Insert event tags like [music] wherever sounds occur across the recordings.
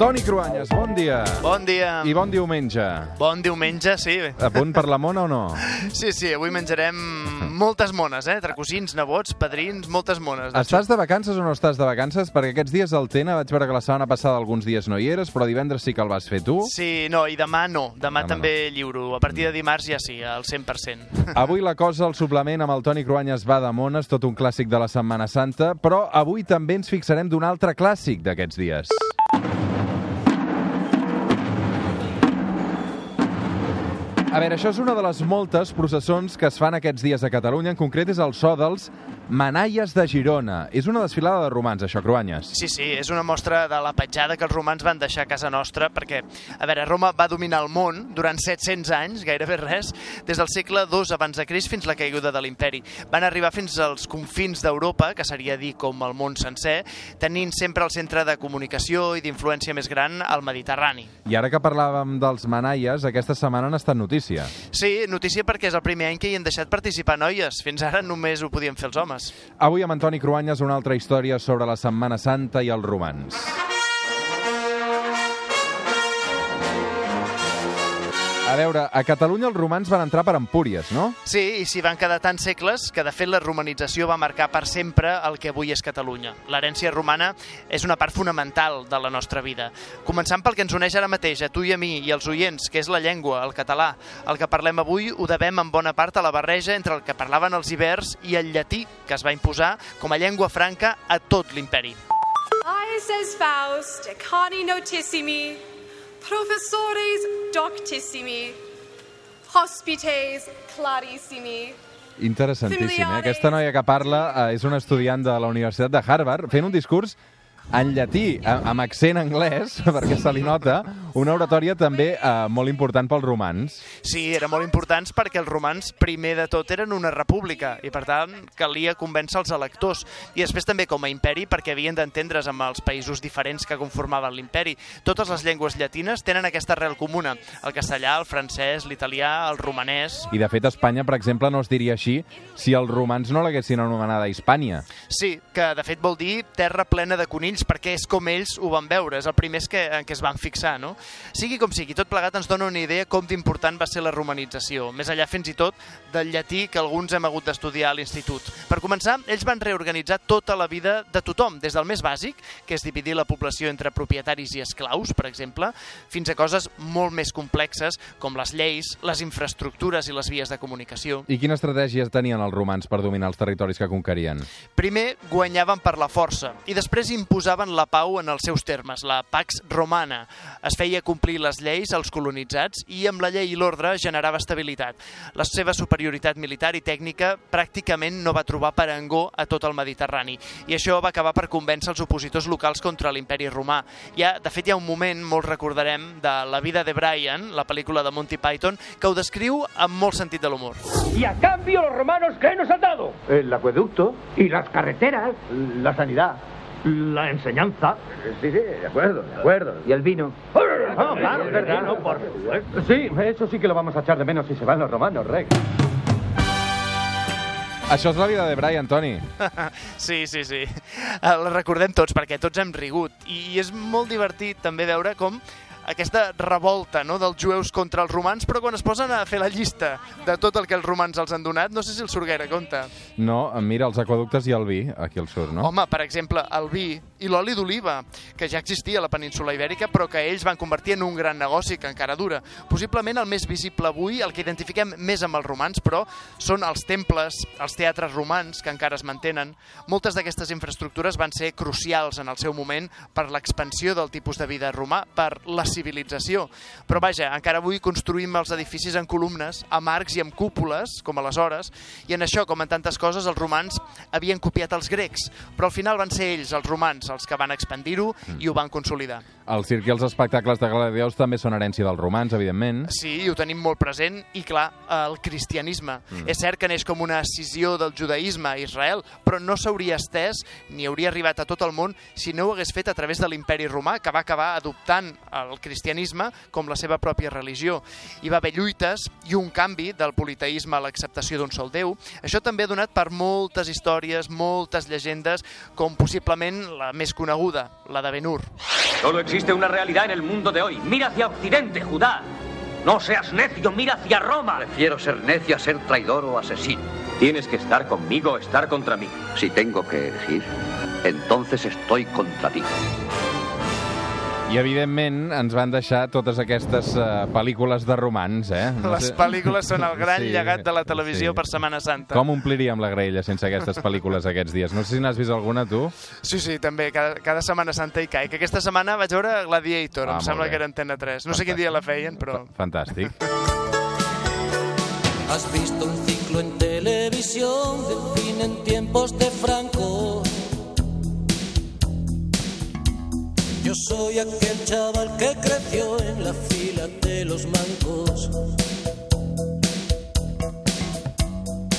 Toni Cruanyes, bon dia. Bon dia. I bon diumenge. Bon diumenge, sí. A punt per la mona o no? Sí, sí, avui menjarem moltes mones, eh? Entre cosins, nebots, padrins, moltes mones. de Estàs de vacances o no estàs de vacances? Perquè aquests dies al Tena vaig veure que la setmana passada alguns dies no hi eres, però divendres sí que el vas fer tu. Sí, no, i demà no. Demà, Demà també lliuro. A partir de dimarts ja sí, al 100%. [laughs] Avui la cosa, el suplement amb el Toni Cruanyes va de mones, tot un clàssic de la Setmana Santa, però avui també ens fixarem d'un altre clàssic d'aquests dies. A veure, això és una de les moltes processons que es fan aquests dies a Catalunya, en concret és el so dels Manaies de Girona. És una desfilada de romans, això, Cruanyes. Sí, sí, és una mostra de la petjada que els romans van deixar a casa nostra, perquè, a veure, Roma va dominar el món durant 700 anys, gairebé res, des del segle II abans de Crist fins la caiguda de l'imperi. Van arribar fins als confins d'Europa, que seria dir com el món sencer, tenint sempre el centre de comunicació i d'influència més gran al Mediterrani. I ara que parlàvem dels Manaies, aquesta setmana han estat notícia. Sí, notícia perquè és el primer any que hi han deixat participar noies. Fins ara només ho podien fer els homes. Avui amb Antoni Cruanyes una altra història sobre la Setmana Santa i els romans. A veure, a Catalunya els romans van entrar per Empúries, no? Sí, i s'hi van quedar tants segles que, de fet, la romanització va marcar per sempre el que avui és Catalunya. L'herència romana és una part fonamental de la nostra vida. Començant pel que ens uneix ara mateix, a tu i a mi i als oients, que és la llengua, el català. El que parlem avui ho devem en bona part a la barreja entre el que parlaven els ibers i el llatí, que es va imposar com a llengua franca a tot l'imperi. Aeses Faust, notissimi, professores doctissimi, hospites clarissimi. Interessantíssim, eh? Aquesta noia que parla eh, és una estudiant de la Universitat de Harvard fent un discurs en llatí, amb accent anglès, [laughs] perquè se li nota, una oratòria també eh, molt important pels romans. Sí, eren molt importants perquè els romans, primer de tot, eren una república i, per tant, calia convèncer els electors. I després també com a imperi perquè havien d'entendre's amb els països diferents que conformaven l'imperi. Totes les llengües llatines tenen aquesta arrel comuna. El castellà, el francès, l'italià, el romanès... I, de fet, Espanya, per exemple, no es diria així si els romans no l'haguessin anomenada Hispània. Sí, que de fet vol dir terra plena de conills, perquè és com ells ho van veure, és el primer que, en què es van fixar, no? Sigui com sigui, tot plegat ens dona una idea com d'important va ser la romanització, més allà fins i tot del llatí que alguns hem hagut d'estudiar a l'institut. Per començar, ells van reorganitzar tota la vida de tothom, des del més bàsic, que és dividir la població entre propietaris i esclaus, per exemple, fins a coses molt més complexes, com les lleis, les infraestructures i les vies de comunicació. I quina estratègia tenien els romans per dominar els territoris que conquerien? Primer guanyaven per la força i després imposaven la pau en els seus termes, la Pax Romana. Es feia complir les lleis als colonitzats i amb la llei i l'ordre generava estabilitat. La seva superioritat militar i tècnica pràcticament no va trobar parangó a tot el Mediterrani i això va acabar per convèncer els opositors locals contra l'imperi romà. Ja, de fet, hi ha un moment, molt recordarem, de La vida de Brian, la pel·lícula de Monty Python, que ho descriu amb molt sentit de l'humor. Y a cambio los romanos, ¿qué nos han dado? El acueducto, Y las carreteras, la sanidad. La enseñanza. Sí, sí, de acuerdo, de acuerdo. Y el vino. Ah, claro, es verdad, no, por supuesto. Sí, eso sí que lo vamos a echar de menos si se van los romanos, Rex. Això és la vida de Brian, Toni. Sí, sí, sí. El recordem tots, perquè tots hem rigut. I és molt divertit també veure com aquesta revolta no, dels jueus contra els romans, però quan es posen a fer la llista de tot el que els romans els han donat, no sé si els surt gaire compte. No, mira, els aquaductes i el vi, aquí al surt, no? Home, per exemple, el vi i l'oli d'oliva, que ja existia a la península ibèrica, però que ells van convertir en un gran negoci que encara dura. Possiblement el més visible avui, el que identifiquem més amb els romans, però són els temples, els teatres romans, que encara es mantenen. Moltes d'aquestes infraestructures van ser crucials en el seu moment per l'expansió del tipus de vida romà, per la civilització. Però vaja, encara avui construïm els edificis en columnes, amb arcs i amb cúpules, com aleshores, i en això, com en tantes coses, els romans havien copiat els grecs, però al final van ser ells, els romans, els que van expandir-ho i ho van consolidar. El circ i els espectacles de gladiadors també són herència dels romans, evidentment. Sí, ho tenim molt present, i clar, el cristianisme. Mm. És cert que neix com una escissió del judaïsme a Israel, però no s'hauria estès ni hauria arribat a tot el món si no ho hagués fet a través de l'imperi romà, que va acabar adoptant el cristianisme com la seva pròpia religió. Hi va haver lluites i un canvi del politeïsme a l'acceptació d'un sol déu. Això també ha donat per moltes històries, moltes llegendes, com possiblement la més coneguda, la de Ben-Hur. Solo existe una realidad en el mundo de hoy. Mira hacia Occidente, Judá. No seas necio, mira hacia Roma. Prefiero ser necio a ser traidor o asesino. Tienes que estar conmigo o estar contra mí. Si tengo que elegir, entonces estoy contra ti. I, evidentment, ens van deixar totes aquestes uh, pel·lícules de romans, eh? Les pel·lícules són el gran llegat de la televisió per Setmana Santa. Com ompliríem la graella sense aquestes pel·lícules aquests dies? No sé si n'has vist alguna, tu? Sí, sí, també, cada, cada Setmana Santa hi caic. Aquesta setmana vaig veure Gladiator, Ah, em sembla bé. que era Antena 3. No sé quin dia la feien, però... Fantàstic. Has visto un ciclo en televisión del fin en tiempos de Franco. Yo soy aquel chaval que creció en la fila de los mancos.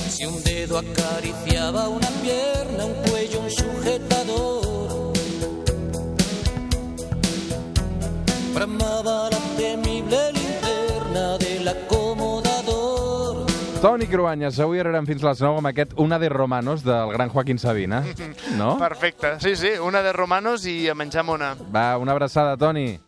Si un dedo acariciaba una pierna, un cuello, un sujetador. Bramaba la Toni Cruanyes, avui arribarem fins a les 9 amb aquest Una de Romanos del gran Joaquín Sabina. [laughs] No? Perfecte. Sí, sí, una de romanos i a menjar mona. Va, una abraçada, Toni.